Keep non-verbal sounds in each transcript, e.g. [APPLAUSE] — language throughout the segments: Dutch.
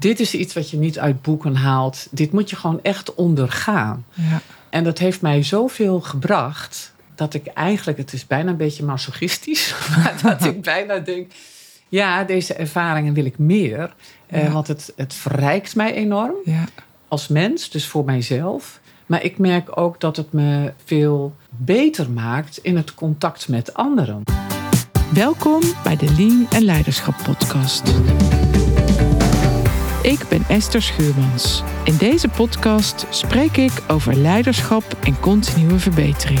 dit is iets wat je niet uit boeken haalt. Dit moet je gewoon echt ondergaan. Ja. En dat heeft mij zoveel gebracht dat ik eigenlijk, het is bijna een beetje masochistisch, [LAUGHS] maar dat ik bijna denk, ja, deze ervaringen wil ik meer. Eh, want het, het verrijkt mij enorm ja. als mens, dus voor mijzelf. Maar ik merk ook dat het me veel beter maakt in het contact met anderen. Welkom bij de Lean en Leiderschap Podcast. Ik ben Esther Schuurmans. In deze podcast spreek ik over leiderschap en continue verbetering.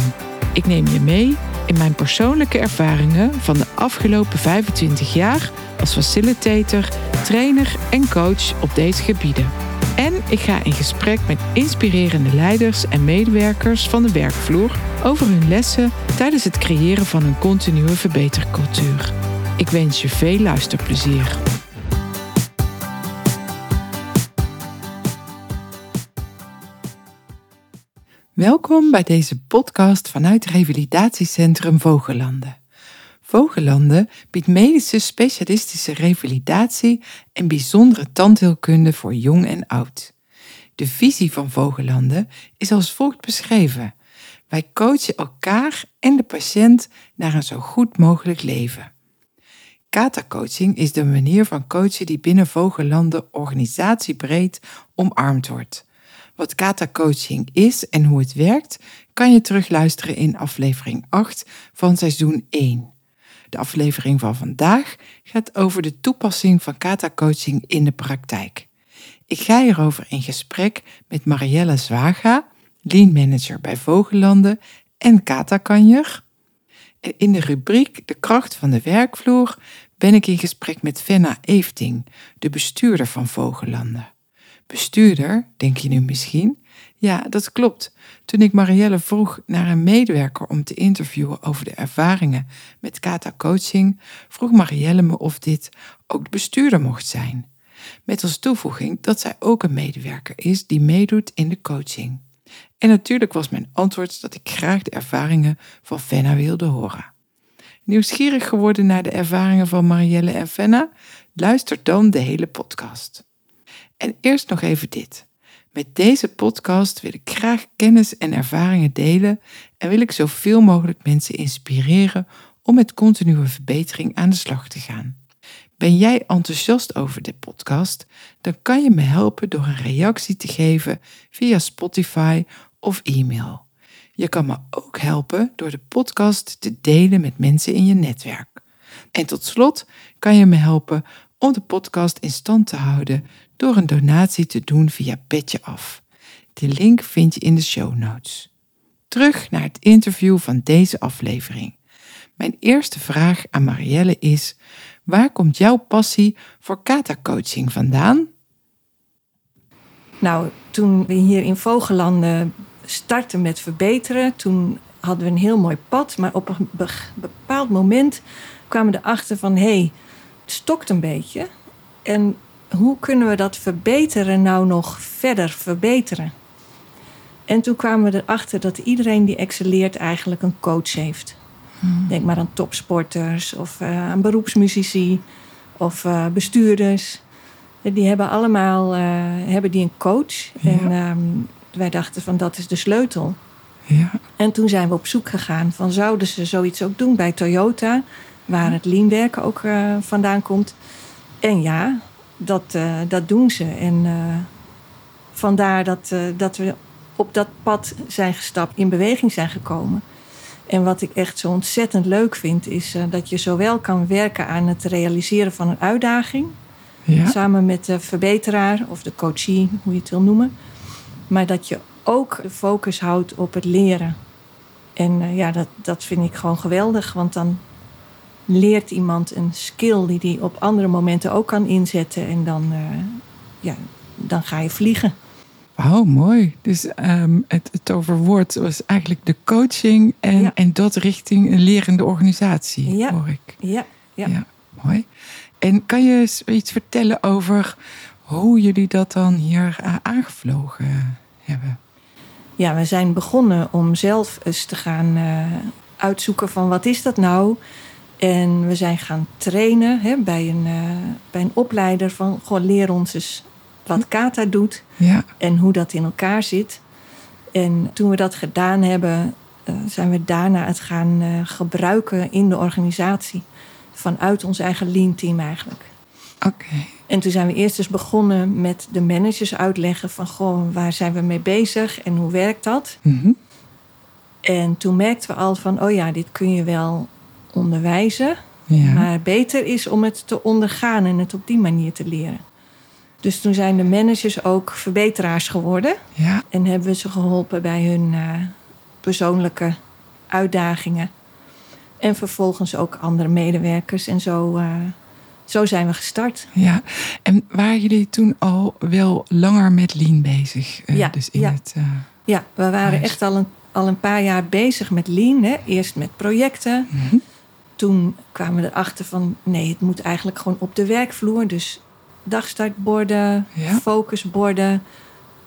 Ik neem je mee in mijn persoonlijke ervaringen van de afgelopen 25 jaar als facilitator, trainer en coach op deze gebieden. En ik ga in gesprek met inspirerende leiders en medewerkers van de werkvloer over hun lessen tijdens het creëren van een continue verbetercultuur. Ik wens je veel luisterplezier. Welkom bij deze podcast vanuit Revalidatiecentrum Vogelanden. Vogelanden biedt medische specialistische revalidatie en bijzondere tandheelkunde voor jong en oud. De visie van Vogelanden is als volgt beschreven. Wij coachen elkaar en de patiënt naar een zo goed mogelijk leven. Kata-coaching is de manier van coachen die binnen Vogelanden organisatiebreed omarmd wordt. Wat Kata Coaching is en hoe het werkt, kan je terugluisteren in aflevering 8 van seizoen 1. De aflevering van vandaag gaat over de toepassing van Kata Coaching in de praktijk. Ik ga hierover in gesprek met Marielle Zwaga, Lean Manager bij Vogellanden en Kata Kanjer. In de rubriek De kracht van de werkvloer ben ik in gesprek met Venna Eefting, de bestuurder van Vogellanden. Bestuurder, denk je nu misschien? Ja, dat klopt. Toen ik Marielle vroeg naar een medewerker om te interviewen over de ervaringen met Kata Coaching, vroeg Marielle me of dit ook de bestuurder mocht zijn. Met als toevoeging dat zij ook een medewerker is die meedoet in de coaching. En natuurlijk was mijn antwoord dat ik graag de ervaringen van Fenna wilde horen. Nieuwsgierig geworden naar de ervaringen van Marielle en Fenna? Luister dan de hele podcast. En eerst nog even dit. Met deze podcast wil ik graag kennis en ervaringen delen en wil ik zoveel mogelijk mensen inspireren om met continue verbetering aan de slag te gaan. Ben jij enthousiast over de podcast? Dan kan je me helpen door een reactie te geven via Spotify of e-mail. Je kan me ook helpen door de podcast te delen met mensen in je netwerk. En tot slot kan je me helpen om de podcast in stand te houden door een donatie te doen via Petje Af. De link vind je in de show notes. Terug naar het interview van deze aflevering. Mijn eerste vraag aan Marielle is: waar komt jouw passie voor kata-coaching vandaan? Nou, toen we hier in Vogelanden startten met verbeteren, toen hadden we een heel mooi pad, maar op een bepaald moment kwamen we erachter van hé, hey, het stokt een beetje. En hoe kunnen we dat verbeteren nou nog verder verbeteren? En toen kwamen we erachter dat iedereen die excelleert eigenlijk een coach heeft. Hmm. Denk maar aan topsporters of uh, aan beroepsmuzici of uh, bestuurders. Die hebben allemaal uh, hebben die een coach. En um, wij dachten van dat is de sleutel. Ja. En toen zijn we op zoek gegaan van zouden ze zoiets ook doen bij Toyota, waar het leanwerken ook vandaan komt. En ja, dat, uh, dat doen ze. En uh, vandaar dat, uh, dat we op dat pad zijn gestapt, in beweging zijn gekomen. En wat ik echt zo ontzettend leuk vind, is dat je zowel kan werken aan het realiseren van een uitdaging, ja. samen met de verbeteraar of de coachie, hoe je het wil noemen, maar dat je ook de focus houdt op het leren. En ja, dat, dat vind ik gewoon geweldig, want dan leert iemand een skill die hij op andere momenten ook kan inzetten. En dan, uh, ja, dan ga je vliegen. Oh, mooi. Dus um, het, het toverwoord was eigenlijk de coaching en, en dat richting een lerende organisatie, ja. hoor ik. Ja, ja. ja. Mooi. En kan je eens iets vertellen over hoe jullie dat dan hier uh, aangevlogen hebben? Ja, we zijn begonnen om zelf eens te gaan uh, uitzoeken van wat is dat nou? En we zijn gaan trainen hè, bij, een, uh, bij een opleider van gewoon leer ons eens wat Kata doet Ja. en hoe dat in elkaar zit. En toen we dat gedaan hebben, eh, zijn we daarna het gaan eh, gebruiken in de organisatie. Vanuit ons eigen lean team eigenlijk. Oké. En toen zijn we eerst eens begonnen met de managers uitleggen van goh, waar zijn we mee bezig en hoe werkt dat? Mhm. En toen merkten we al van oh ja, dit kun je wel onderwijzen, Ja. maar beter is om het te ondergaan en het op die manier te leren. Dus toen zijn de managers ook verbeteraars geworden Ja. en hebben we ze geholpen bij hun eh, persoonlijke uitdagingen. En vervolgens ook andere medewerkers. En zo, eh, zo zijn we gestart. Ja. En waren jullie toen al wel langer met Lean bezig? Eh, Ja, Dus in ja. het... Ja, we waren echt al een, al een paar jaar bezig met Lean. Hè. Eerst met projecten. mhm. Toen kwamen we erachter van... nee, het moet eigenlijk gewoon op de werkvloer. Dus dagstartborden, Ja. focusborden,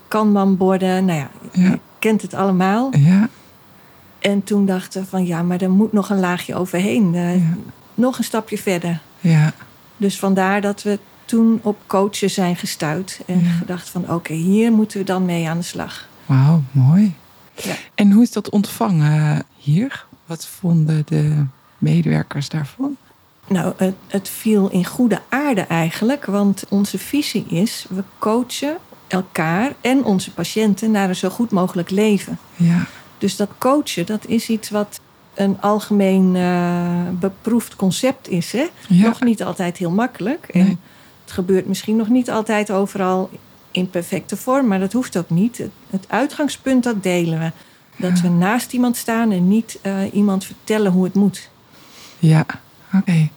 kanbanborden. Nou ja, Ja. je kent het allemaal. Ja. En toen dachten we van... ja, maar er moet nog een laagje overheen. Eh. Nog een stapje verder. Ja. Dus vandaar dat we toen op coachen zijn gestuurd. En gedacht van oké, hier moeten we dan mee aan de slag. Wauw, mooi. En hoe is dat ontvangen hier? Wat vonden de medewerkers daarvan? Nou, het, het viel in goede aarde eigenlijk. Want onze visie is, we coachen elkaar en onze patiënten naar een zo goed mogelijk leven. Ja. Dus dat coachen, dat is iets wat een algemeen eh, beproefd concept is. Hè? Ja. Nog niet altijd heel makkelijk. En Nee. het gebeurt misschien nog niet altijd overal in perfecte vorm, maar dat hoeft ook niet. Het, het uitgangspunt, dat delen we. Dat we naast iemand staan en niet eh, iemand vertellen hoe het moet. Ja, oké.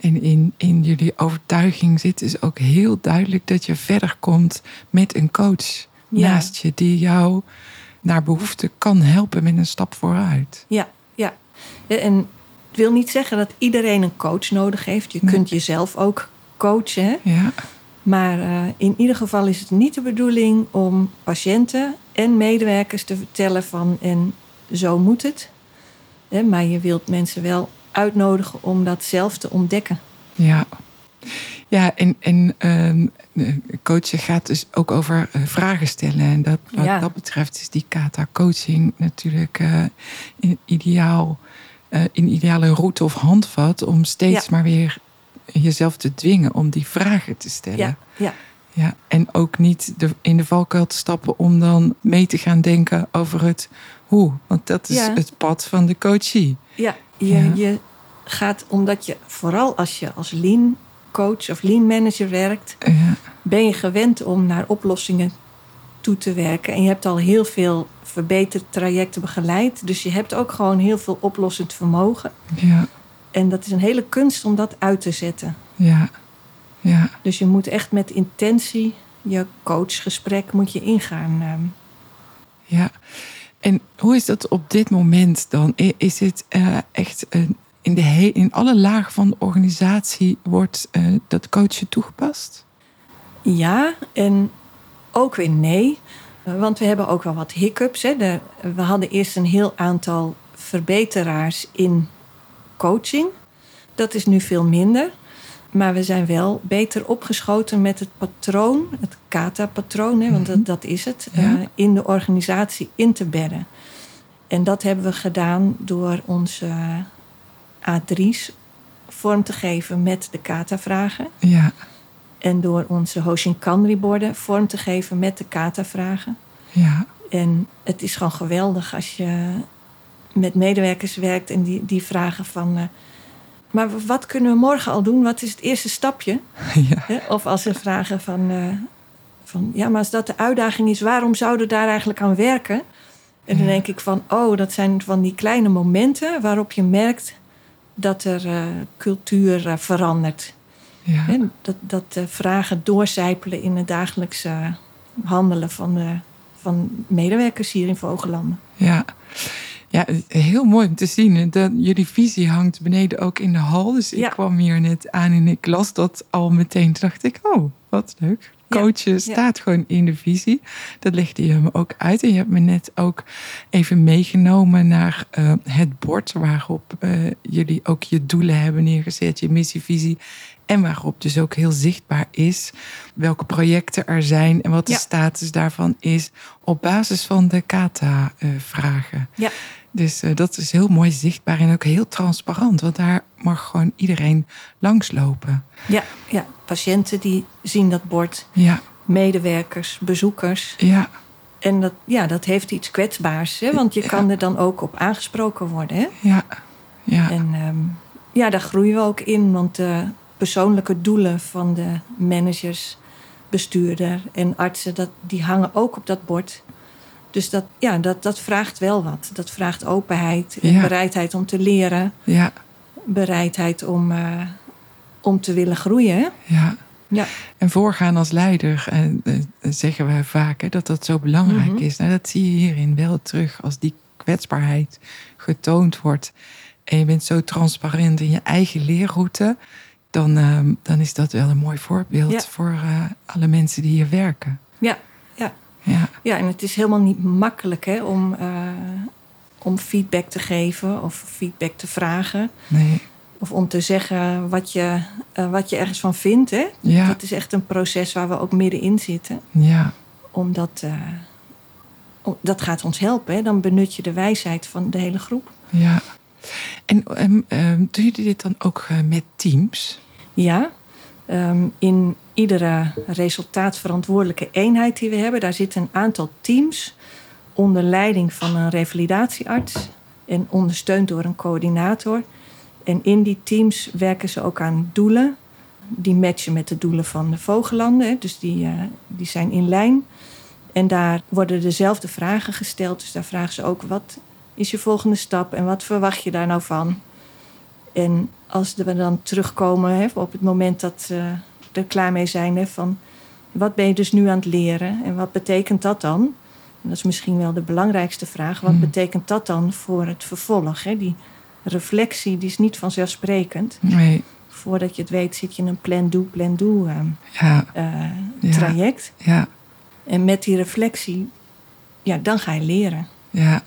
En in, in jullie overtuiging zit dus ook heel duidelijk dat je verder komt met een coach Ja. naast je die jou naar behoefte kan helpen met een stap vooruit. Ja, ja. En het wil niet zeggen dat iedereen een coach nodig heeft. Je Nee. kunt jezelf ook coachen. hè. Ja, Maar eh, in ieder geval is het niet de bedoeling om patiënten en medewerkers te vertellen van en zo moet het. Hè, maar je wilt mensen wel uitnodigen om dat zelf te ontdekken. ja. Ja, en, en ehm, eh, coachen gaat dus ook over eh, vragen stellen. En dat, wat Ja. dat betreft is die kata coaching natuurlijk eh, een ideaal, eh, een ideale route of handvat om steeds Ja. maar weer jezelf te dwingen om die vragen te stellen. Ja, ja, Ja, en ook niet de, in de valkuil te stappen om dan mee te gaan denken over het hoe. Want dat is Ja. het pad van de coachie. ja. Je, Ja. je gaat omdat je, vooral als je als lean coach of lean manager werkt, Ja, ben je gewend om naar oplossingen toe te werken. En je hebt al heel veel verbetertrajecten begeleid. Dus je hebt ook gewoon heel veel oplossend vermogen. ja, En dat is een hele kunst om dat uit te zetten. ja, ja. Dus je moet echt met intentie je coachgesprek moet je ingaan. ehm. ja. En hoe is dat op dit moment dan? Is het eh, echt in, de he- in alle lagen van de organisatie wordt eh, dat coachen toegepast? Ja, en ook weer nee. Want we hebben ook wel wat hiccups. Hè. De- we hadden eerst een heel aantal verbeteraars in coaching. Dat is nu veel minder. Maar we zijn wel beter opgeschoten met het patroon, het kata-patroon, hè, want dat, dat is het, Ja. eh, in de organisatie in te bedden. En dat hebben we gedaan door onze A3's vorm te geven met de kata-vragen. Ja, En door onze Hoshinkanri-borden vorm te geven met de kata-vragen. ja, En het is gewoon geweldig als je met medewerkers werkt en die, die vragen van... eh, maar wat kunnen we morgen al doen? Wat is het eerste stapje? [LAUGHS] ja? Of als ze vragen van, eh, van... Ja, maar als dat de uitdaging is, waarom zouden we daar eigenlijk aan werken? En dan denk ik van, oh, dat zijn van die kleine momenten... waarop je merkt dat er eh, cultuur eh, verandert. ja. Dat dat vragen doorcijpelen in het dagelijkse handelen van, van medewerkers hier in Vogelanden. Ja. Ja, heel mooi om te zien. Dat jullie visie hangt beneden ook in de hal. Dus ik Ja. kwam hier net aan en ik las dat al meteen. Toen dacht ik, oh, wat leuk. coachen staat gewoon in de visie. Dat legde je me ook uit. En je hebt me net ook even meegenomen naar uh, het bord waarop uh, jullie ook je doelen hebben neergezet, je missie, visie. En waarop dus ook heel zichtbaar is welke projecten er zijn en wat de status daarvan is op basis van de kata-vragen. Ja. Dus uh, dat is heel mooi zichtbaar en ook heel transparant, want daar mag gewoon iedereen langslopen. Ja, ja. patiënten die zien dat bord. Ja. Medewerkers, bezoekers. Ja. En dat, ja, dat heeft iets kwetsbaars, hè? want je kan er dan ook op aangesproken worden. Hè? Ja. ja. En um, ja, daar groeien we ook in, want de persoonlijke doelen van de managers, bestuurder en artsen, dat, die hangen ook op dat bord. Dus dat, ja, dat, dat vraagt wel wat. Dat vraagt openheid en bereidheid om te leren. Ja. Bereidheid om, uh, om te willen groeien. Ja. Ja. En voorgaan als leider, en, uh, zeggen we vaak hè, dat dat zo belangrijk Mhm. is. Nou, dat zie je hierin wel terug als die kwetsbaarheid getoond wordt. En je bent zo transparant in je eigen leerroute. Dan, uh, dan is dat wel een mooi voorbeeld Ja. voor uh, alle mensen die hier werken. Ja, ja. Ja, Ja, en het is helemaal niet makkelijk hè, om, uh, om feedback te geven of feedback te vragen. nee. Of om te zeggen wat je, uh, wat je ergens van vindt. Hè. Ja, Dat is echt een proces waar we ook middenin zitten. ja, Omdat om- dat gaat ons helpen. Hè. Dan benut je de wijsheid van de hele groep. ja. En um, um, doen jullie dit dan ook uh, met teams? Ja, um, in iedere resultaatverantwoordelijke eenheid die we hebben, daar zitten een aantal teams onder leiding van een revalidatiearts en ondersteund door een coördinator. En in die teams werken ze ook aan doelen. Die matchen met de doelen van de vogelanden, hè, dus die, uh, die zijn in lijn. En daar worden dezelfde vragen gesteld. Dus daar vragen ze ook: wat is je volgende stap en wat verwacht je daar nou van? En als we dan terugkomen hè, op het moment dat we er klaar mee zijn, hè, van wat ben je dus nu aan het leren en wat betekent dat dan? En dat is misschien wel de belangrijkste vraag. Wat Hmm. betekent dat dan voor het vervolg? Hè? Die reflectie die is niet vanzelfsprekend. Nee, Voordat je het weet zit je in een plan-do, plan-do uh, ja, uh, Ja. traject. ja, En met die reflectie, ja, dan ga je leren. ja.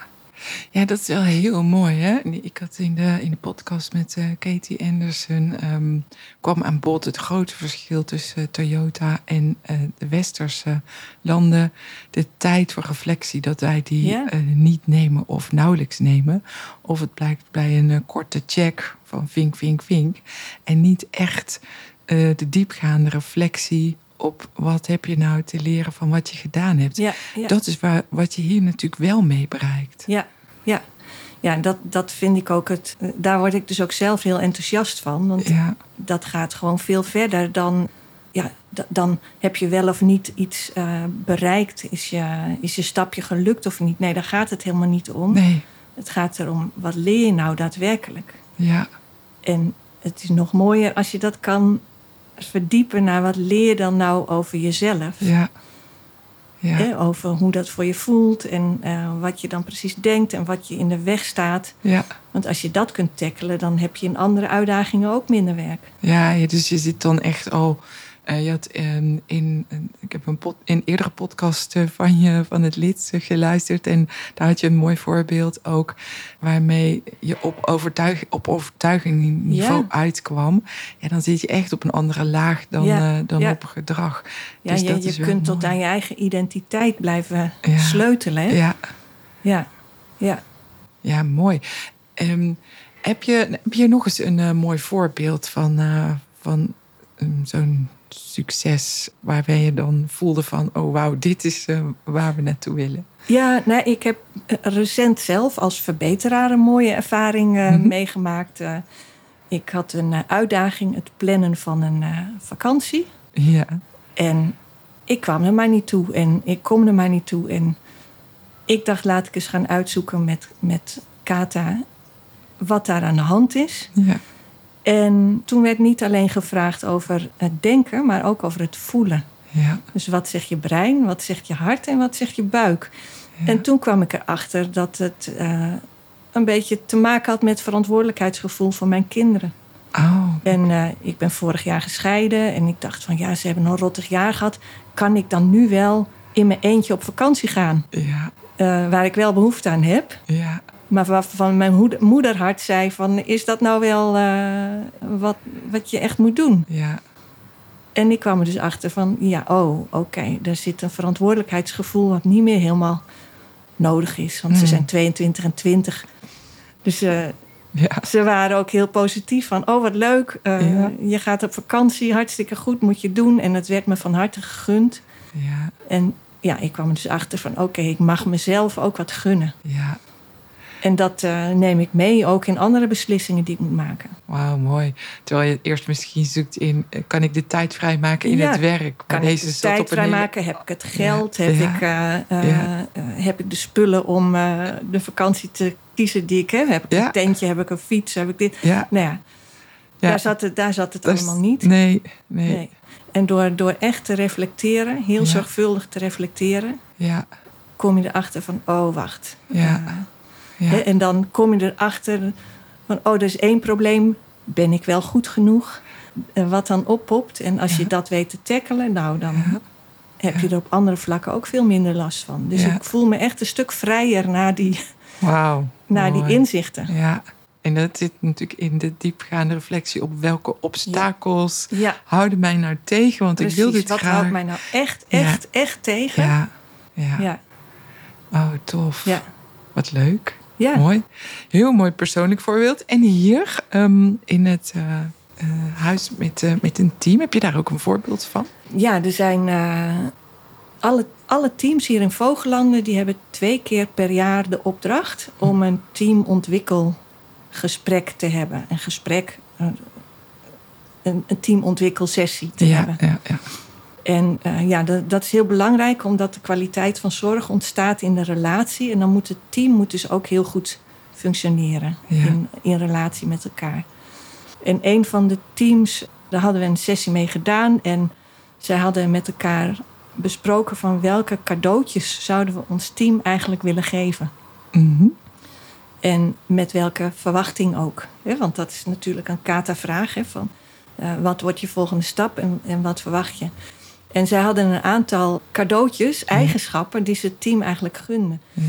Ja, dat is wel heel mooi. Hè? Ik had in de, in de podcast met uh, Katie Anderson um, kwam aan bod het grote verschil tussen uh, Toyota en uh, de westerse landen. De tijd voor reflectie, dat wij die niet nemen of nauwelijks nemen. Of het blijkt bij een korte check van vink, vink, vink. En niet echt de diepgaande reflectie op wat heb je nou te leren van wat je gedaan hebt. Ja, ja. Dat is waar, wat je hier natuurlijk wel mee bereikt. Ja, ja. Ja, en dat, dat vind ik ook het. Daar word ik dus ook zelf heel enthousiast van. Want Ja, dat gaat gewoon veel verder dan. Ja, dan heb je wel of niet iets eh, bereikt. Is je, is je stapje gelukt of niet? Nee, daar gaat het helemaal niet om. nee, Het gaat erom, wat leer je nou daadwerkelijk? ja, En het is nog mooier als je dat kan verdiepen naar wat leer dan nou over jezelf. ja. Ja, Hè, over hoe dat voor je voelt en eh, wat je dan precies denkt en wat je in de weg staat. ja. Want als je dat kunt tackelen, dan heb je in andere uitdagingen ook minder werk. Ja, dus je zit dan echt al. Eh, je had ehm, in, ik heb een, pod, een eerdere podcast eh, van je van het lid eh, geluisterd. En daar had je een mooi voorbeeld ook. Waarmee je op, overtuig, op overtuigingsniveau Ja. uitkwam. Ja, dan zit je echt op een andere laag dan, Ja, dan ja. op gedrag. Ja, Dus je dat je kunt tot aan je eigen identiteit blijven sleutelen. Hè? Ja, Ja. ja. ja, mooi. Ehm, heb, je, heb je nog eens een mooi voorbeeld van, van ehm, zo'n succes waarbij je dan voelde van, oh wauw, dit is eh, waar we naartoe willen? Ja, nou, ik heb eh, recent zelf als verbeteraar een mooie ervaring eh, Mhm. meegemaakt. Ik had een uitdaging, het plannen van een vakantie. Ja, En ik kwam er maar niet toe en ik kom er maar niet toe. En ik dacht, laat ik eens gaan uitzoeken met, met Kata wat daar aan de hand is. ja, En toen werd niet alleen gevraagd over het denken, maar ook over het voelen. ja, Dus wat zegt je brein, wat zegt je hart en wat zegt je buik? ja. En toen kwam ik erachter dat het eh, een beetje te maken had met verantwoordelijkheidsgevoel van mijn kinderen. Oh. En uh, ik ben vorig jaar gescheiden en ik dacht van ja, ze hebben een rottig jaar gehad. Kan ik dan nu wel in mijn eentje op vakantie gaan? Ja. Uh, waar ik wel behoefte aan heb. Ja. Maar waarvan mijn moederhart zei van... is dat nou wel uh, wat, wat je echt moet doen? Ja. En ik kwam er dus achter van... ja, oh, oké, okay, daar zit een verantwoordelijkheidsgevoel... wat niet meer helemaal nodig is. Want ze hmm. zijn 22 en 20. Dus uh, ja. ze waren ook heel positief van... oh, wat leuk, uh, ja. je gaat op vakantie, hartstikke goed, moet je doen. En het werd me van harte gegund. Ja. En ja, ik kwam er dus achter van... oké, ik mag mezelf ook wat gunnen. Ja. En dat uh, neem ik mee ook in andere beslissingen die ik moet maken. Wauw, mooi. Terwijl je eerst misschien zoekt in, eh, kan ik de tijd vrijmaken in het werk? Kan deze ik de tijd vrijmaken? Heb ik het geld? Heb, Ik, uh, heb ik de spullen om de vakantie te kiezen die ik heb? Heb ik een tentje? Heb ik een fiets? Heb ik dit? Ja. Nou ja, Daar, zat het, daar zat het allemaal niet. Nee, nee. nee. En door, door echt te reflecteren, heel zorgvuldig te reflecteren... Ja. kom je erachter van, oh, wacht. Ja ja. En dan kom je erachter van, oh, er is één probleem. Ben ik wel goed genoeg? Wat dan oppopt. En als je dat weet te tackelen, nou, dan heb je er op andere vlakken ook veel minder last van. Dus ik voel me echt een stuk vrijer na die, wow, [LAUGHS] na die inzichten. Ja. En dat zit natuurlijk in de diepgaande reflectie op welke obstakels houden mij nou tegen. Want ik wil dit wat graag. Wat houdt mij nou echt, echt, echt tegen? Ja. ja. Oh, tof. Ja. Wat leuk. Ja. Mooi. Heel mooi persoonlijk voorbeeld. En hier um, in het uh, uh, huis met, uh, met een team, heb je daar ook een voorbeeld van? Ja, er zijn alle, alle teams hier in Vogelanden, die hebben twee keer per jaar de opdracht om een teamontwikkelgesprek te hebben. Een gesprek, een, een teamontwikkelsessie te hebben. Ja, ja. En uh, ja, dat, dat, is heel belangrijk, omdat de kwaliteit van zorg ontstaat in de relatie. En dan moet het team moet dus ook heel goed functioneren in, in relatie met elkaar. En een van de teams, daar hadden we een sessie mee gedaan. En zij hadden met elkaar besproken van welke cadeautjes zouden we ons team eigenlijk willen geven. Mm En met welke verwachting ook. Want dat is natuurlijk een kata-vraag. Van, uh, wat wordt je volgende stap en, en wat verwacht je? En zij hadden een aantal cadeautjes, eigenschappen, die ze het team eigenlijk gunden. Ja.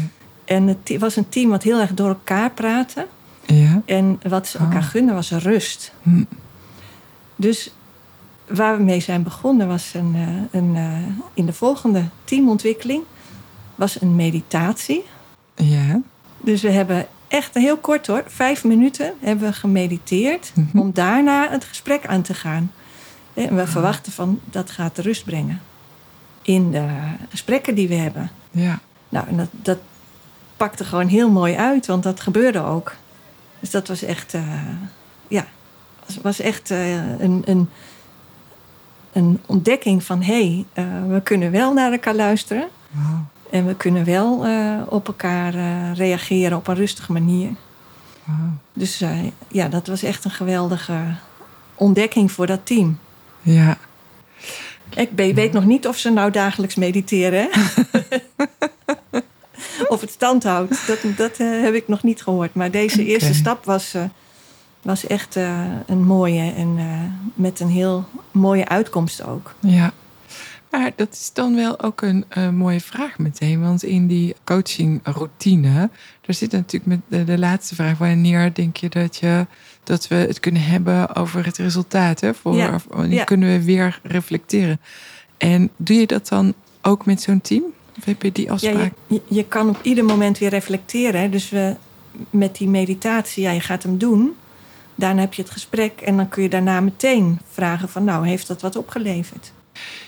En het was een team wat heel erg door elkaar praatte. Ja. En wat ze elkaar oh. gunden was rust. Hm. Dus waar we mee zijn begonnen was een, eh, een, uh, in de volgende teamontwikkeling was een meditatie. Ja. Dus we hebben echt heel kort hoor, vijf minuten hebben we gemediteerd mhm. om daarna het gesprek aan te gaan. En we verwachten van dat gaat rust brengen in de gesprekken die we hebben. Ja. Nou, en dat, dat pakte gewoon heel mooi uit, want dat gebeurde ook. Dus dat was echt, uh, ja, was, was echt uh, een, een, een ontdekking van hé, hey, uh, we kunnen wel naar elkaar luisteren. Wow. En we kunnen wel op elkaar reageren op een rustige manier. Wow. Dus ja, dat was echt een geweldige ontdekking voor dat team. Ja. Ik weet nog niet of ze nou dagelijks mediteren. [LAUGHS] of het stand houdt. Dat, dat uh, heb ik nog niet gehoord. Maar deze eerste stap was, uh, was echt uh, een mooie. En met een heel mooie uitkomst ook. Ja. Maar dat is dan wel ook een mooie vraag meteen. Want in die coachingroutine, daar zit natuurlijk met de, de laatste vraag: wanneer denk je dat je dat we het kunnen hebben over het resultaat. Hè? Voor, ja. Wanneer kunnen we weer reflecteren. En doe je dat dan ook met zo'n team? Of heb je die afspraak? Ja, je, je, kan op ieder moment weer reflecteren. Dus we, met die meditatie, ja, je gaat hem doen. Daarna heb je het gesprek en dan kun je daarna meteen vragen van... nou, heeft dat wat opgeleverd?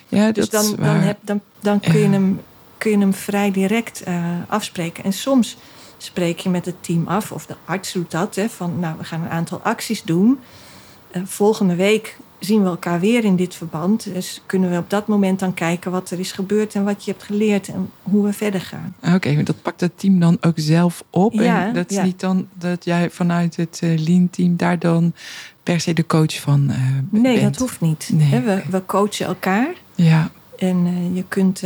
Ja, dus dan, dan, heb, dan, dan kun, je hem, kun je hem vrij direct uh, afspreken. En soms spreek je met het team af, of de arts doet dat, hè, van nou, we gaan een aantal acties doen. Uh, volgende week zien we elkaar weer in dit verband. Dus kunnen we op dat moment dan kijken wat er is gebeurd en wat je hebt geleerd en hoe we verder gaan. Oké, okay, dat pakt het team dan ook zelf op. Ja, en dat is niet dan dat jij vanuit het uh, Lean-team daar dan per se de coach van uh, Nee, dat hoeft niet. Nee, we, we coachen elkaar. Ja. En je kunt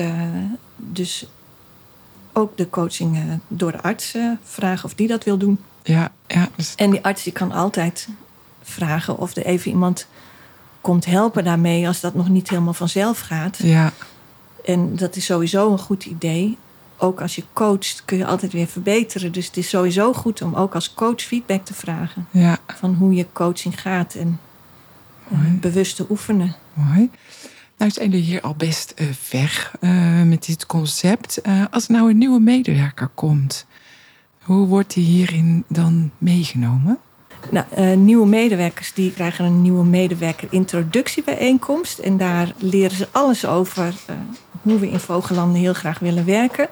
dus ook de coaching eh, door de arts eh, vragen of die dat wil doen. Ja, ja. Dus... En die arts die kan altijd vragen of er even iemand komt helpen daarmee als dat nog niet helemaal vanzelf gaat. Ja. En dat is sowieso een goed idee. Ook als je coacht kun je altijd weer verbeteren. Dus het is sowieso goed om ook als coach feedback te vragen. Ja. Van hoe je coaching gaat en uh, bewust te oefenen. Mooi. Nou zijn jullie hier al best uh, ver uh, met dit concept. als er nou een nieuwe medewerker komt, hoe wordt die hierin dan meegenomen? Nou, uh, nieuwe medewerkers die krijgen een nieuwe medewerker introductiebijeenkomst. En daar leren ze alles over uh, hoe we in Vogelanden heel graag willen werken.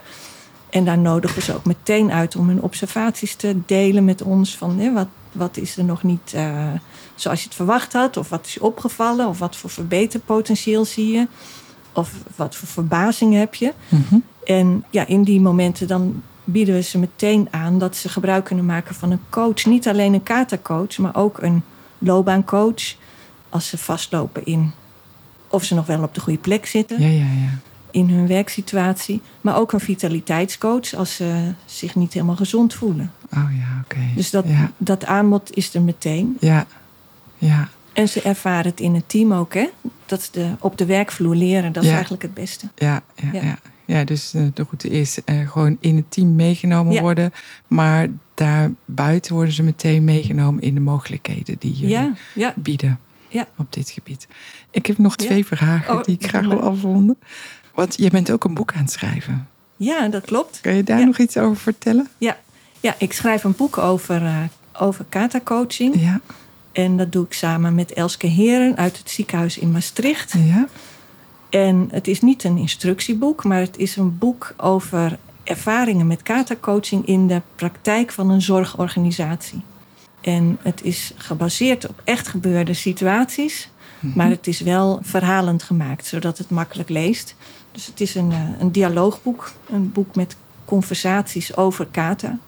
En daar nodigen ze ook meteen uit om hun observaties te delen met ons. Van hè, wat, wat is er nog niet uh, zoals je het verwacht had? Of wat is je opgevallen? Of wat voor verbeterpotentieel zie je? Of wat voor verbazing heb je? Mm -hmm. En ja, in die momenten dan bieden we ze meteen aan dat ze gebruik kunnen maken van een coach. Niet alleen een kata-coach, maar ook een loopbaancoach. Als ze vastlopen in of ze nog wel op de goede plek zitten. Ja, ja, ja. In hun werksituatie. Maar ook een vitaliteitscoach als ze zich niet helemaal gezond voelen. Oh ja, oké. Okay. Dus dat, ja. dat aanbod is er meteen. Ja, ja. En ze ervaren het in het team ook, hè? Dat de, op de werkvloer leren, dat is eigenlijk het beste. Ja, ja, Ja. ja. ja. dus eh, de route is eh, gewoon in het team meegenomen worden. Maar daarbuiten worden ze meteen meegenomen in de mogelijkheden die jullie bieden Ja. op dit gebied. Ik heb nog twee vragen Oh, die ik graag wil afronden. Want je bent ook een boek aan het schrijven. ja, dat klopt. Kan je daar Ja. nog iets over vertellen? Ja, ja ik schrijf een boek over, eh over kata-coaching. Ja, En dat doe ik samen met Elske Heren uit het ziekenhuis in Maastricht. ja, En het is niet een instructieboek, maar het is een boek over ervaringen met kata-coaching in de praktijk van een zorgorganisatie. En het is gebaseerd op echt gebeurde situaties, Mhm. maar het is wel verhalend gemaakt, zodat het makkelijk leest. Dus het is een, eh, een dialoogboek, een boek met conversaties over kata.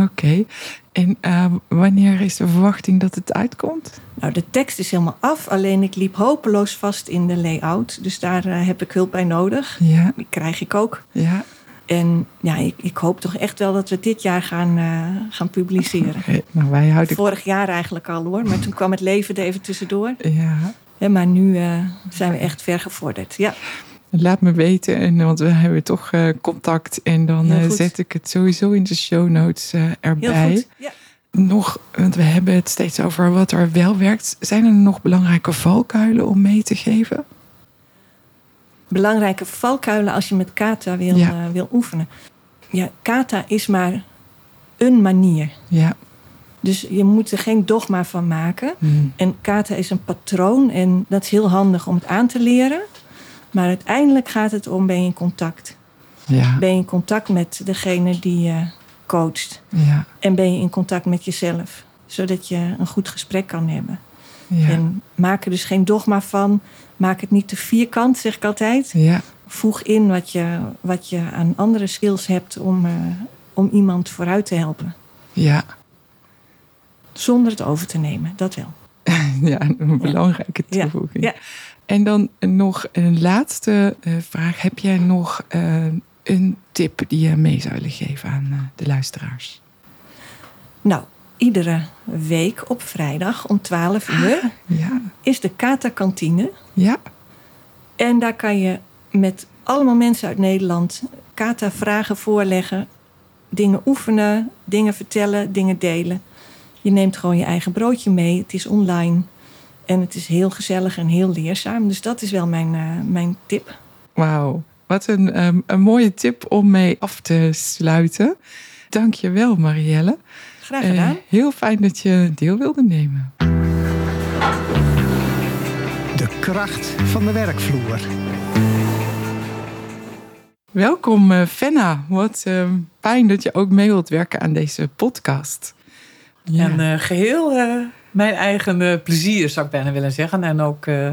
oké. En eh, wanneer is de verwachting dat het uitkomt? Nou, de tekst is helemaal af, alleen ik liep hopeloos vast in de layout. Dus daar eh, heb ik hulp bij nodig. Ja, Die krijg ik ook. ja. En ja, ik, ik hoop toch echt wel dat we dit jaar gaan, gaan publiceren. Nou, wij houden... Vorig jaar eigenlijk al hoor, maar toen kwam het leven er even tussendoor. Ja, maar nu zijn we echt ver gevorderd. Ja, Laat me weten, en, want we hebben toch eh, contact. En dan eh, zet ik het sowieso in de show notes eh, heel erbij. goed. Ja. Nog, want we hebben het steeds over wat er wel werkt. Zijn er nog belangrijke valkuilen om mee te geven? Belangrijke valkuilen als je met kata wil, Ja. wil oefenen. Ja, kata is maar een manier. Ja. Dus je moet er geen dogma van maken. Hmm. En kata is een patroon en dat is heel handig om het aan te leren. Maar uiteindelijk gaat het om, ben je in contact? Ja. Ben je in contact met degene die je coacht? Ja. En ben je in contact met jezelf? Zodat je een goed gesprek kan hebben. Ja. En maak er dus geen dogma van. Maak het niet te vierkant, zeg ik altijd. Ja. Voeg in wat je, wat je aan andere skills hebt om, eh, om iemand vooruit te helpen. Ja. Zonder het over te nemen, dat wel. [LAUGHS] ja, een belangrijke toevoeging. Ja. En dan nog een laatste eh, vraag. Heb jij nog eh, een tip die je mee zou willen geven aan eh, de luisteraars? Nou, iedere week op vrijdag om 12 uur Ja. is de Kata Kantine. Ja. En daar kan je met allemaal mensen uit Nederland Kata vragen voorleggen, dingen oefenen, dingen vertellen, dingen delen. Je neemt gewoon je eigen broodje mee. Het is online en het is heel gezellig en heel leerzaam. Dus dat is wel mijn, eh, mijn tip. Wauw. Wat een, ehm, een mooie tip om mee af te sluiten. Dank je wel, Marielle. Graag Eh, gedaan. heel fijn dat je deel wilde nemen. De kracht van de werkvloer. Welkom, eh, Fenna. Wat ehm, fijn dat je ook mee wilt werken aan deze podcast. Ja. En eh, geheel eh, mijn eigen eh, plezier, zou ik bijna willen zeggen. En ook eh,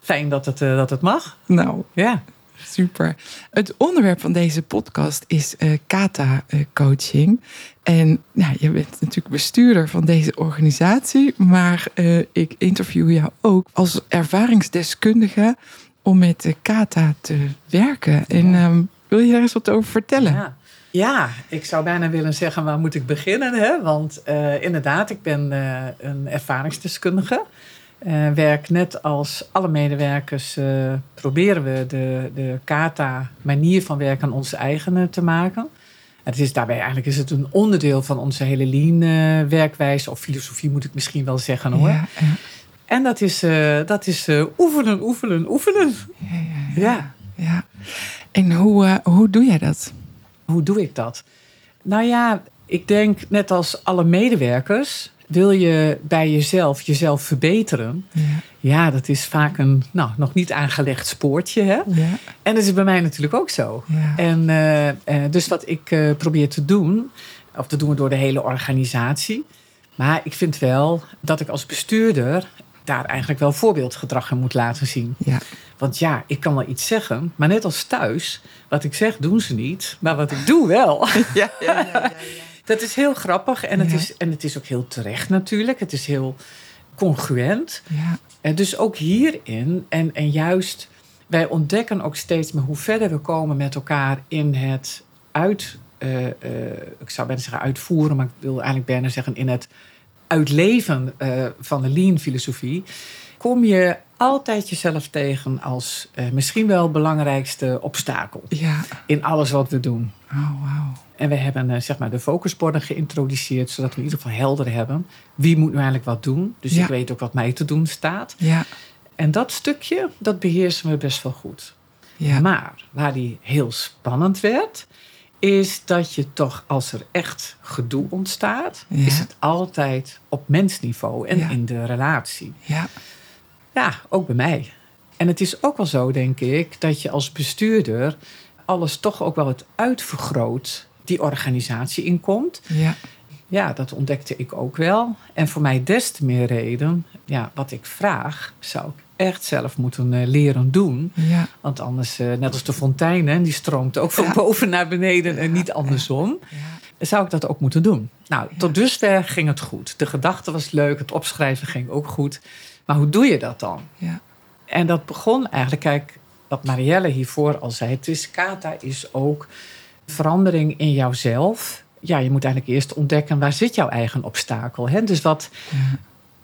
fijn dat het, eh, dat het mag. nou, Ja. Super. Het onderwerp van deze podcast is eh, kata-coaching. en nou, je bent natuurlijk bestuurder van deze organisatie, maar ik interview jou ook als ervaringsdeskundige om met kata te werken. En ehm, wil je daar eens wat over vertellen? Ja. Ja, ik zou bijna willen zeggen, waar moet ik beginnen? Hè? Want uh, inderdaad, ik ben uh, een ervaringsdeskundige. Uh, werk net als alle medewerkers, proberen we de, de kata-manier van werken aan onze eigen te maken. Het is daarbij eigenlijk is het een onderdeel van onze hele lean-werkwijze, of filosofie moet ik misschien wel zeggen hoor. Ja, ja. En dat is, dat is oefenen, oefenen, oefenen. Ja, ja, ja. En hoe, hoe doe jij dat? Hoe doe ik dat? Nou ja, ik denk net als alle medewerkers, wil je bij jezelf jezelf verbeteren? Ja, ja dat is vaak een nou, nog niet aangelegd spoortje. Hè? Ja. En dat is bij mij natuurlijk ook zo. Ja. En uh, uh, dus wat ik uh, probeer te doen, of dat doen we door de hele organisatie. Maar ik vind wel dat ik als bestuurder daar eigenlijk wel voorbeeldgedrag in moet laten zien. Ja. Want ja, ik kan wel iets zeggen, maar net als thuis, wat ik zeg doen ze niet, maar wat ik doe wel. [LAUGHS] Ja, ja, ja, ja Dat is heel grappig en het, is, en het is ook heel terecht natuurlijk. Het is heel congruent. Ja. En dus ook hierin, en, en juist, wij ontdekken ook steeds meer hoe verder we komen met elkaar in het uit, uh, uh, ik zou bijna zeggen uitvoeren, maar ik wil eigenlijk bijna zeggen in het uitleven uh, van de lean-filosofie, kom je altijd jezelf tegen als uh, misschien wel belangrijkste obstakel ja. in alles wat we doen. Oh, wow. En we hebben uh, zeg maar de focusborden geïntroduceerd, zodat we in ieder geval helder hebben wie moet nu eigenlijk wat doen. Dus ja. ik weet ook wat mij te doen staat. Ja. En dat stukje, dat beheersen we best wel goed. Ja. Maar waar die heel spannend werd, is dat je toch, als er echt gedoe ontstaat, is het altijd op mensniveau en in de relatie. Ja. ja, ook bij mij. En het is ook wel zo, denk ik, dat je als bestuurder alles toch ook wel het uitvergroot die organisatie inkomt. Ja. Ja, dat ontdekte ik ook wel. En voor mij des te meer reden, ja, wat ik vraag, zou ik echt zelf moeten uh, leren doen. Ja. Want anders, uh, net als de fontein, hè, die stroomt ook van boven naar beneden en niet andersom. Zou ik dat ook moeten doen? Nou, tot dusver ging het goed. De gedachte was leuk, het opschrijven ging ook goed. Maar hoe doe je dat dan? Ja. En dat begon eigenlijk, kijk, wat Marielle hiervoor al zei. Het is, kata is ook verandering in jouzelf. Ja, je moet eigenlijk eerst ontdekken waar zit jouw eigen obstakel. Hè? Dus wat,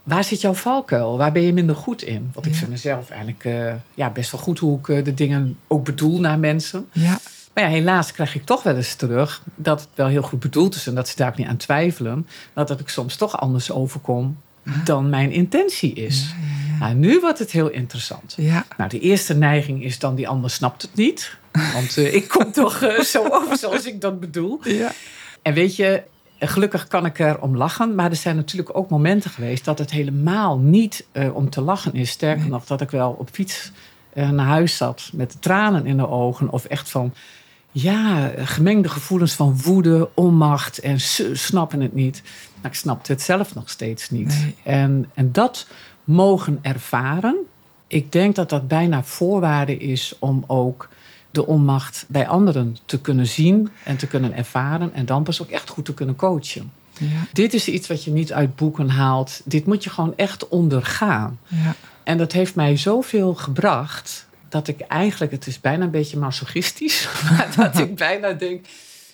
waar zit jouw valkuil? Waar ben je minder goed in? Want ik vind mezelf eigenlijk uh, ja, best wel goed hoe ik uh, de dingen ook bedoel naar mensen. Ja. Maar ja, helaas krijg ik toch wel eens terug dat het wel heel goed bedoeld is en dat ze daar ook niet aan twijfelen. Dat, dat ik soms toch anders overkom dan mijn intentie is. Ja, nou, nu wordt het heel interessant. Nou, de eerste neiging is dan die ander snapt het niet. Want uh, ik kom [LAUGHS] toch zo over zoals ik dat bedoel. En weet je, gelukkig kan ik er om lachen. Maar er zijn natuurlijk ook momenten geweest dat het helemaal niet uh, om te lachen is. Sterker nog, dat ik wel op fiets uh, naar huis zat met tranen in de ogen. Of echt van, ja, gemengde gevoelens van woede, onmacht en ze snappen het niet. Maar ik snapte het zelf nog steeds niet. Nee. En, en dat mogen ervaren. Ik denk dat dat bijna voorwaarde is om ook de onmacht bij anderen te kunnen zien en te kunnen ervaren. En dan pas ook echt goed te kunnen coachen. Ja. Dit is iets wat je niet uit boeken haalt. Dit moet je gewoon echt ondergaan. Ja. En dat heeft mij zoveel gebracht dat ik eigenlijk, het is bijna een beetje masochistisch, [LAUGHS] maar dat ik bijna denk,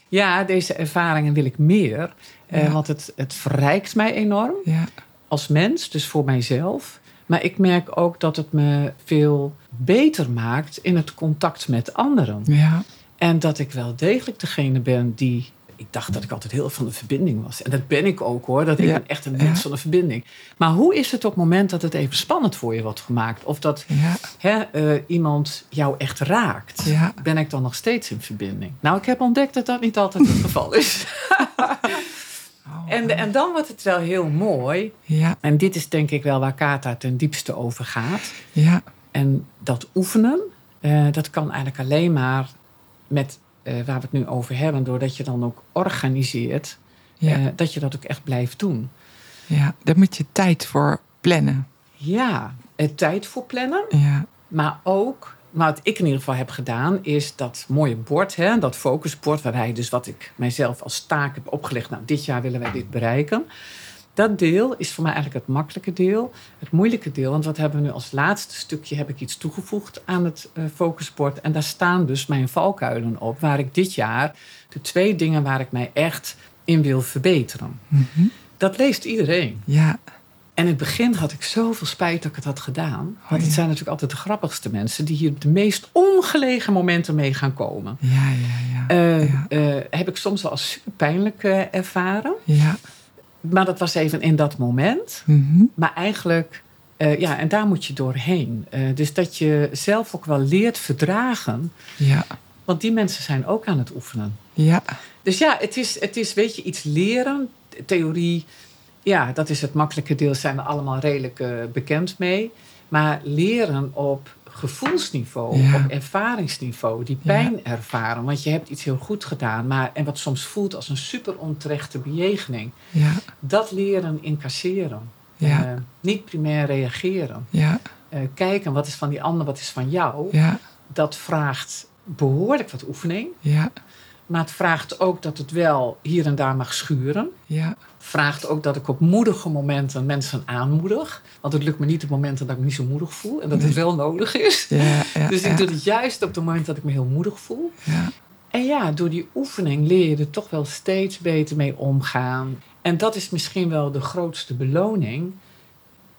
ja, deze ervaringen wil ik meer. Eh, want het, het verrijkt mij enorm ja. als mens, dus voor mijzelf. Maar ik merk ook dat het me veel beter maakt in het contact met anderen. Ja. En dat ik wel degelijk degene ben die. Ik dacht dat ik altijd heel van de verbinding was. En dat ben ik ook hoor. Dat ik echt een mens van de verbinding. Maar hoe is het op het moment dat het even spannend voor je wordt gemaakt? Of dat hè, uh, iemand jou echt raakt? Ben ik dan nog steeds in verbinding? Nou, ik heb ontdekt dat dat niet altijd het geval is. [LAUGHS] Oh, en, en dan wordt het wel heel mooi. Ja. En dit is denk ik wel waar Kata ten diepste over gaat. Ja. En dat oefenen, uh, dat kan eigenlijk alleen maar met uh, waar we het nu over hebben, doordat je dan ook organiseert, ja. uh, dat je dat ook echt blijft doen. Ja, daar moet je tijd voor plannen. Ja, tijd voor plannen. Ja. Maar ook wat ik in ieder geval heb gedaan, is dat mooie bord, hè, dat focusbord, waarbij dus wat ik mijzelf als taak heb opgelegd. Nou, dit jaar willen wij dit bereiken. Dat deel is voor mij eigenlijk het makkelijke deel. Het moeilijke deel, want wat hebben we nu als laatste stukje... heb ik iets toegevoegd aan het uh, focusbord. En daar staan dus mijn valkuilen op. Waar ik dit jaar, de twee dingen waar ik mij echt in wil verbeteren. Mm -hmm. Dat leest iedereen. Ja. En in het begin had ik zoveel spijt dat ik het had gedaan. Want het zijn natuurlijk altijd de grappigste mensen... die hier op de meest ongelegen momenten mee gaan komen. Ja, ja, ja. Uh, ja. Uh, heb ik soms wel als super pijnlijk uh, ervaren. Ja. Maar dat was even in dat moment. Mm -hmm. Maar eigenlijk, ja, en daar moet je doorheen. Dus dat je zelf ook wel leert verdragen. Ja. Want die mensen zijn ook aan het oefenen. Ja. Dus ja, het is, het is weet je, iets leren. Theorie, ja, dat is het makkelijke deel. Zijn er allemaal redelijk uh, bekend mee. Maar leren op gevoelsniveau, Ja. op ervaringsniveau, die pijn ervaren. Want je hebt iets heel goed gedaan, maar, en wat soms voelt als een super onterechte bejegening. Ja. Dat leren incasseren. Ja. Eh, niet primair reageren. Ja. Eh, kijken wat is van die ander, wat is van jou. Ja. Dat vraagt behoorlijk wat oefening. Ja. Maar het vraagt ook dat het wel hier en daar mag schuren. Ja. Vraagt ook dat ik op moedige momenten mensen aanmoedig. Want het lukt me niet op momenten dat ik me niet zo moedig voel. En dat het wel nodig is. Ja. Ja. [LAUGHS] Dus ja. ik doe het juist op het moment dat ik me heel moedig voel. Ja. En ja, door die oefening leer je er toch wel steeds beter mee omgaan. En dat is misschien wel de grootste beloning.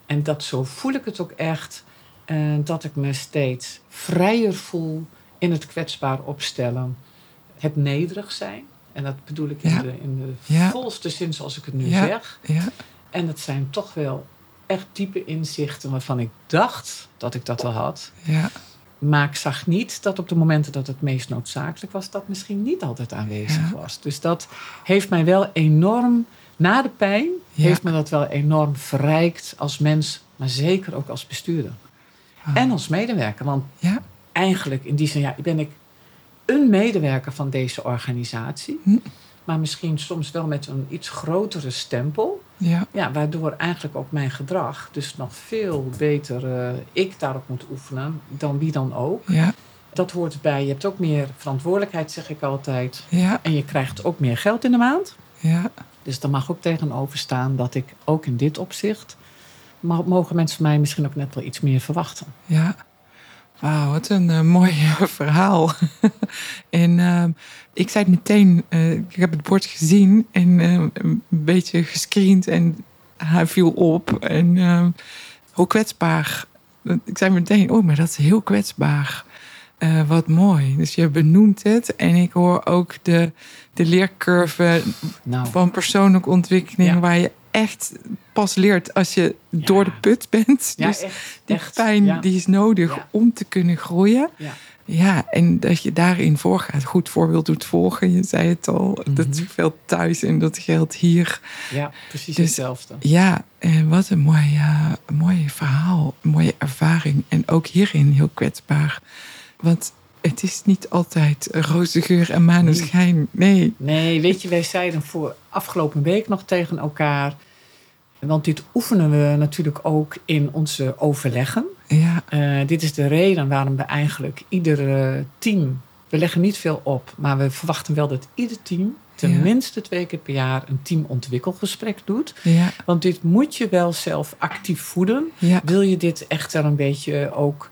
En dat zo voel ik het ook echt. eh, dat ik me steeds vrijer voel in het kwetsbaar opstellen. Het nederig zijn. En dat bedoel ik in Ja. de, in de Ja. volste zin zoals ik het nu Ja. zeg. Ja. En het zijn toch wel echt diepe inzichten waarvan ik dacht dat ik dat wel had. Ja. Maar ik zag niet dat op de momenten dat het meest noodzakelijk was, dat misschien niet altijd aanwezig was. Dus dat heeft mij wel enorm, na de pijn, heeft me dat wel enorm verrijkt als mens, maar zeker ook als bestuurder. Ah. En als medewerker. Want Ja. eigenlijk in die zin ja, ben ik een medewerker van deze organisatie. Hm. Maar misschien soms wel met een iets grotere stempel. Ja. Ja, waardoor eigenlijk ook mijn gedrag dus nog veel beter eh, ik daarop moet oefenen dan wie dan ook. Ja. Dat hoort erbij. Je hebt ook meer verantwoordelijkheid, zeg ik altijd. Ja. En je krijgt ook meer geld in de maand. Ja. Dus er mag ook tegenover staan dat ik ook in dit opzicht... mogen mensen van mij misschien ook net wel iets meer verwachten. Ja. Wauw, wat een eh, mooi [LAUGHS] verhaal. en ehm, ik zei meteen, eh, ik heb het bord gezien en eh, een beetje gescreend en hij viel op. En ehm, hoe kwetsbaar. Ik zei meteen, oh, maar dat is heel kwetsbaar. Eh, wat mooi. Dus je benoemt het en ik hoor ook de, de leercurve Nou, van persoonlijke ontwikkeling, Ja. waar je echt pas leert als je door de put bent. ja, dus echt. die echt, pijn die is nodig om te kunnen groeien. Ja. Ja, en dat je daarin voorgaat. Goed voorbeeld doet volgen. Je zei het al. Dat Mhm. geldt thuis en dat geldt hier. ja, precies Dus- hetzelfde. Ja, en wat een mooi, eh, mooi verhaal. Een mooie ervaring. En ook hierin heel kwetsbaar. Want het is niet altijd roze geur en maneschijn. Nee. Nee, weet je, wij zeiden voor afgelopen week nog tegen elkaar... Want dit oefenen we natuurlijk ook in onze overleggen. Ja, Eh, dit is de reden waarom we eigenlijk ieder team... We leggen niet veel op, maar we verwachten wel dat ieder team... tenminste twee keer per jaar een teamontwikkelgesprek doet. ja, Want dit moet je wel zelf actief voeden. ja. Wil je dit echt wel een beetje ook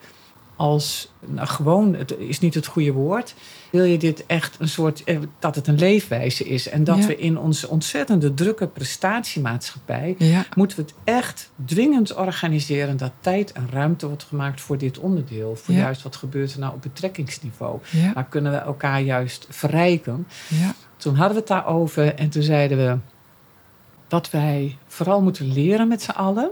als... Nou, gewoon, het is niet het goede woord. Wil je dit echt een soort... eh, Dat het een leefwijze is. En dat Ja. we in onze ontzettende drukke prestatiemaatschappij... Ja, moeten we het echt dwingend organiseren... dat tijd en ruimte wordt gemaakt voor dit onderdeel. Voor Ja. juist wat gebeurt er nou op betrekkingsniveau. ja, Maar kunnen we elkaar juist verrijken? ja, Toen hadden we het daarover en toen zeiden we... wat wij vooral moeten leren met z'n allen...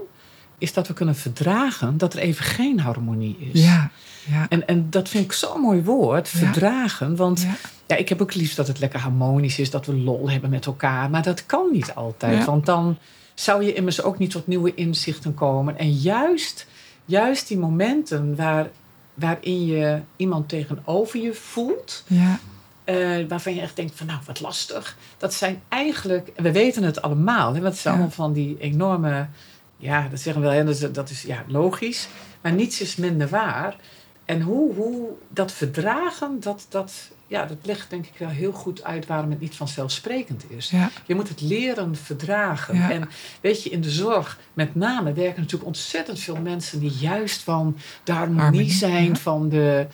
is dat we kunnen verdragen dat er even geen harmonie is. ja, ja. En, en dat vind ik zo'n mooi woord, Ja. verdragen. Want ja. ja. ik heb ook liefst dat het lekker harmonisch is... dat we lol hebben met elkaar. Maar dat kan niet altijd. Ja. Want dan zou je immers ook niet tot nieuwe inzichten komen. En juist, juist die momenten waar, waarin je iemand tegenover je voelt... ja. Eh, waarvan je echt denkt van nou, wat lastig. Dat zijn eigenlijk, en we weten het allemaal, hè, want het zijn allemaal van die enorme, ja, dat zeggen we wel, hè, dat is, dat is ja, logisch. Maar niets is minder waar. En hoe, hoe dat verdragen, dat, dat, ja, dat legt denk ik wel heel goed uit waarom het niet vanzelfsprekend is. Ja. Je moet het leren verdragen. Ja. En weet je, in de zorg met name werken natuurlijk ontzettend veel mensen die juist van de harmonie, Harmonie, zijn, ja. van de.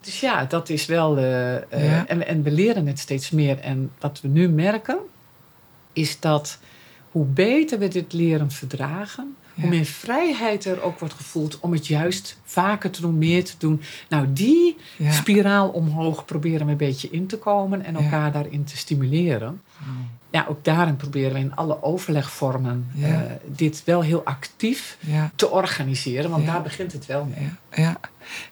Dus ja, dat is wel. eh, eh, en, en we leren het steeds meer. En wat we nu merken, is dat hoe beter we dit leren verdragen, Ja. hoe meer vrijheid er ook wordt gevoeld om het juist vaker te doen, meer te doen. Nou, die Ja. spiraal omhoog proberen we een beetje in te komen en Ja. elkaar daarin te stimuleren. Ja, ook daarin proberen we in alle overlegvormen eh, dit wel heel actief te organiseren, want daar begint het wel mee. Ja, ja.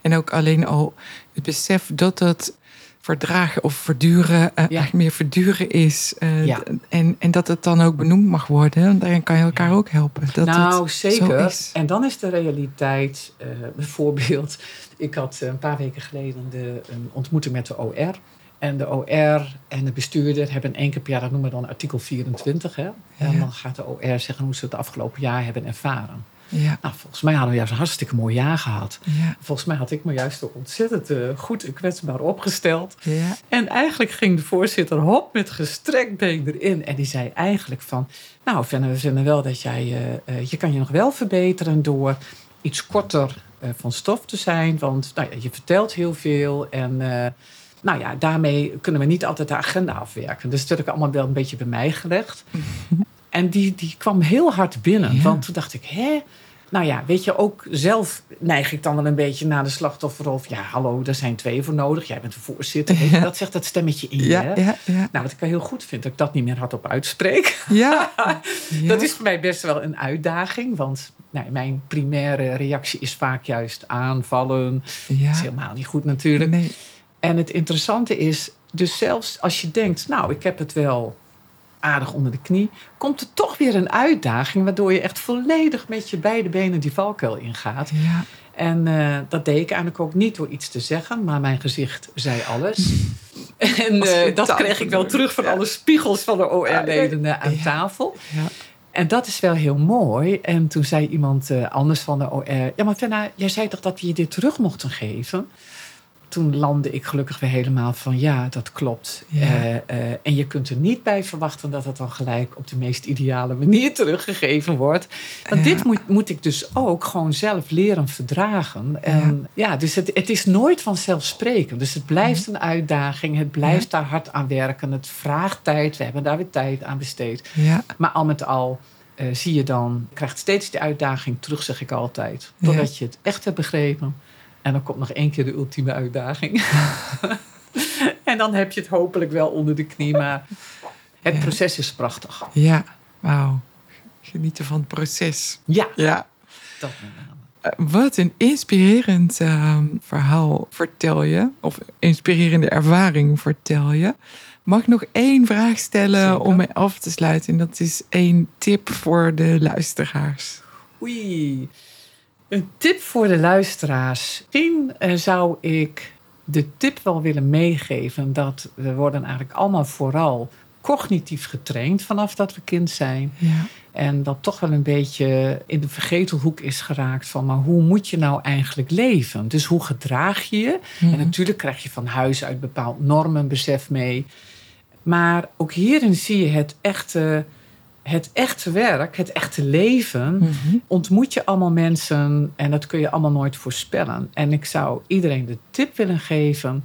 En ook alleen al het besef dat het verdragen of verduren, eigenlijk meer verduren is. eh, Ja. en, en dat het dan ook benoemd mag worden. Want daarin kan je elkaar ook helpen. Dat nou, het zeker. Zo is. En dan is de realiteit, eh, bijvoorbeeld, [LAUGHS] ik had een paar weken geleden de, een ontmoeting met de OR. En de OR en de bestuurder hebben één keer per jaar, dat noemen we dan artikel 24. Hè? En Ja. dan gaat de OR zeggen hoe ze het afgelopen jaar hebben ervaren. Ja, Nou, volgens mij hadden we juist een hartstikke mooi jaar gehad. ja, Volgens mij had ik me juist ook ontzettend eh, goed en kwetsbaar opgesteld. ja. En eigenlijk ging de voorzitter hop met gestrekt been erin. En die zei eigenlijk van... Nou, Fenne, we vinden wel dat jij... eh, eh, je kan je nog wel verbeteren door iets korter van stof te zijn. Want nou ja, je vertelt heel veel. En nou ja, daarmee kunnen we niet altijd de agenda afwerken. Dus dat heb ik allemaal wel een beetje bij mij gelegd. [LAUGHS] En die, die kwam heel hard binnen. Ja. Want toen dacht ik, hè? Nou ja, weet je, ook zelf neig ik dan wel een beetje naar de slachtofferrol. van, Ja, hallo, er zijn twee voor nodig. Jij bent de voorzitter. Ja. Dat zegt dat stemmetje in. Ja, ja, ja. Nou, wat ik wel heel goed vind, dat ik dat niet meer hardop uitspreek. Ja. [LAUGHS] Dat is voor mij best wel een uitdaging. Want nou, mijn primaire reactie is vaak juist aanvallen. Dat is helemaal niet goed natuurlijk. Nee. En het interessante is, dus zelfs als je denkt, nou, ik heb het wel aardig onder de knie, komt er toch weer een uitdaging, waardoor je echt volledig met je beide benen die valkuil ingaat. Ja, En eh, dat deed ik eigenlijk ook niet door iets te zeggen, maar mijn gezicht zei alles. [LAUGHS] En eh, dat kreeg ik wel terug van ja. alle spiegels van de OR-leden aan tafel. ja. En dat is wel heel mooi. En toen zei iemand eh, anders van de OR... Ja, maar Fenna, jij zei toch dat we je dit terug mochten geven? Toen landde ik gelukkig weer helemaal van... Ja, dat klopt. Ja. Eh, eh, en je kunt er niet bij verwachten... dat het dan gelijk op de meest ideale manier [LAUGHS] teruggegeven wordt. Want Ja. dit moet, moet ik dus ook gewoon zelf leren verdragen. En ja, dus het, het is nooit vanzelfsprekend. Dus het blijft een uitdaging. Het blijft daar hard aan werken. Het vraagt tijd. We hebben daar weer tijd aan besteed. ja. Maar al met al eh, zie je dan, krijgt steeds die uitdaging terug, zeg ik altijd. Totdat je het echt hebt begrepen. En dan komt nog één keer de ultieme uitdaging. [LAUGHS] en dan heb je het hopelijk wel onder de knie. Maar [LAUGHS] het Ja. proces is prachtig. ja. Wauw. Genieten van het proces. Ja, Ja. dat. Eh, Wat een inspirerend ehm, verhaal vertel je. Of inspirerende ervaring vertel je. Mag ik nog één vraag stellen Zeker. om mee af te sluiten? En dat is één tip voor de luisteraars. Oei. Een tip voor de luisteraars. Misschien eh, zou ik de tip wel willen meegeven dat we worden eigenlijk allemaal vooral cognitief getraind vanaf dat we kind zijn. Ja. En dat toch wel een beetje in de vergetelhoek is geraakt van, maar hoe moet je nou eigenlijk leven? Dus hoe gedraag je je? Mhm. En natuurlijk krijg je van huis uit bepaald normenbesef mee. Maar ook hierin zie je het echte, het echte werk, het echte leven. Mhm. Ontmoet je allemaal mensen en dat kun je allemaal nooit voorspellen. En ik zou iedereen de tip willen geven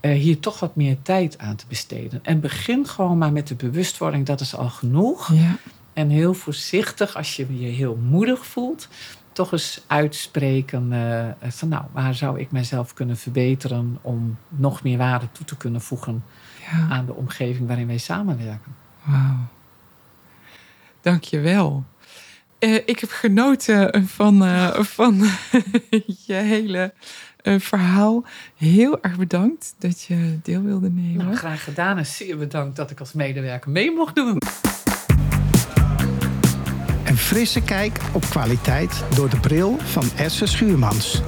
eh, hier toch wat meer tijd aan te besteden. En begin gewoon maar met de bewustwording, dat is al genoeg. Ja. En heel voorzichtig, als je je heel moedig voelt, toch eens uitspreken eh, van nou, waar zou ik mezelf kunnen verbeteren om nog meer waarde toe te kunnen voegen ja. aan de omgeving waarin wij samenwerken. Wauw. Dank je wel. Eh, ik heb genoten van, eh, [LAUGHS] van [LAUGHS] je hele eh, verhaal. Heel erg bedankt dat je deel wilde nemen. Nou, graag gedaan en zeer bedankt dat ik als medewerker mee mocht doen. Een frisse kijk op kwaliteit door de bril van Esse Schuurmans.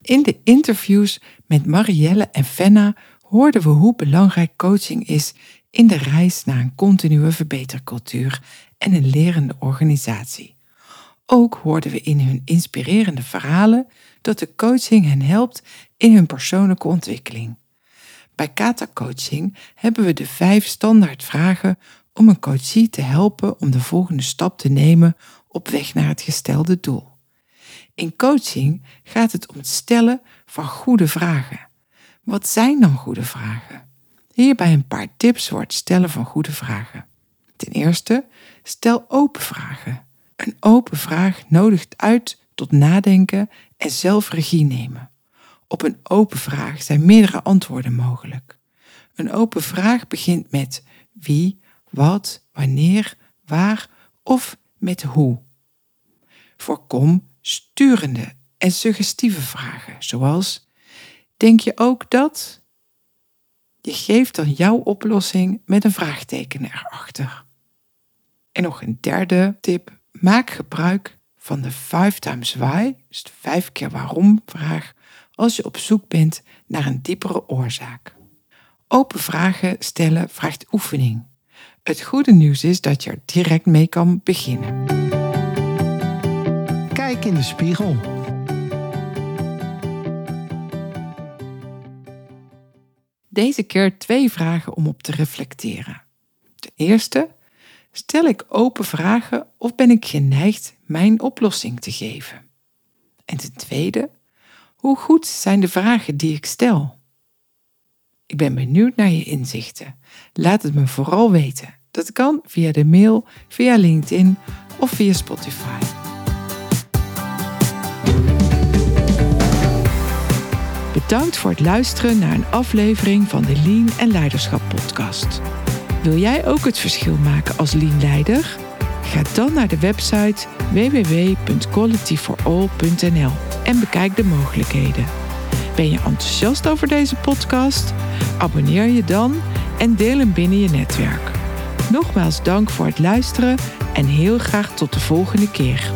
In de interviews met Marielle en Fenna hoorden we hoe belangrijk coaching is in de reis naar een continue verbetercultuur en een lerende organisatie. Ook hoorden we in hun inspirerende verhalen dat de coaching hen helpt in hun persoonlijke ontwikkeling. Bij Kata Coaching hebben we de vijf standaard vragen om een coachie te helpen om de volgende stap te nemen op weg naar het gestelde doel. In coaching gaat het om het stellen van goede vragen. Wat zijn dan goede vragen? Hierbij een paar tips voor het stellen van goede vragen. Ten eerste, stel open vragen. Een open vraag nodigt uit tot nadenken en zelf regie nemen. Op een open vraag zijn meerdere antwoorden mogelijk. Een open vraag begint met wie, wat, wanneer, waar of met hoe. Voorkom sturende en suggestieve vragen, zoals: Denk je ook dat? Je geeft dan jouw oplossing met een vraagteken erachter. En nog een derde tip: maak gebruik van de 5 times why, dus de 5 keer waarom vraag, als je op zoek bent naar een diepere oorzaak. Open vragen stellen vraagt oefening. Het goede nieuws is dat je er direct mee kan beginnen. Kijk in de spiegel. Deze keer twee vragen om op te reflecteren. Ten eerste, stel ik open vragen of ben ik geneigd mijn oplossing te geven? En ten tweede, hoe goed zijn de vragen die ik stel? Ik ben benieuwd naar je inzichten. Laat het me vooral weten. Dat kan via de mail, via LinkedIn of via Spotify. Bedankt voor het luisteren naar een aflevering van de Lean en Leiderschap podcast. Wil jij ook het verschil maken als Lean Leider? Ga dan naar de website www.qualityforall.nl en bekijk de mogelijkheden. Ben je enthousiast over deze podcast? Abonneer je dan en deel hem binnen je netwerk. Nogmaals dank voor het luisteren en heel graag tot de volgende keer.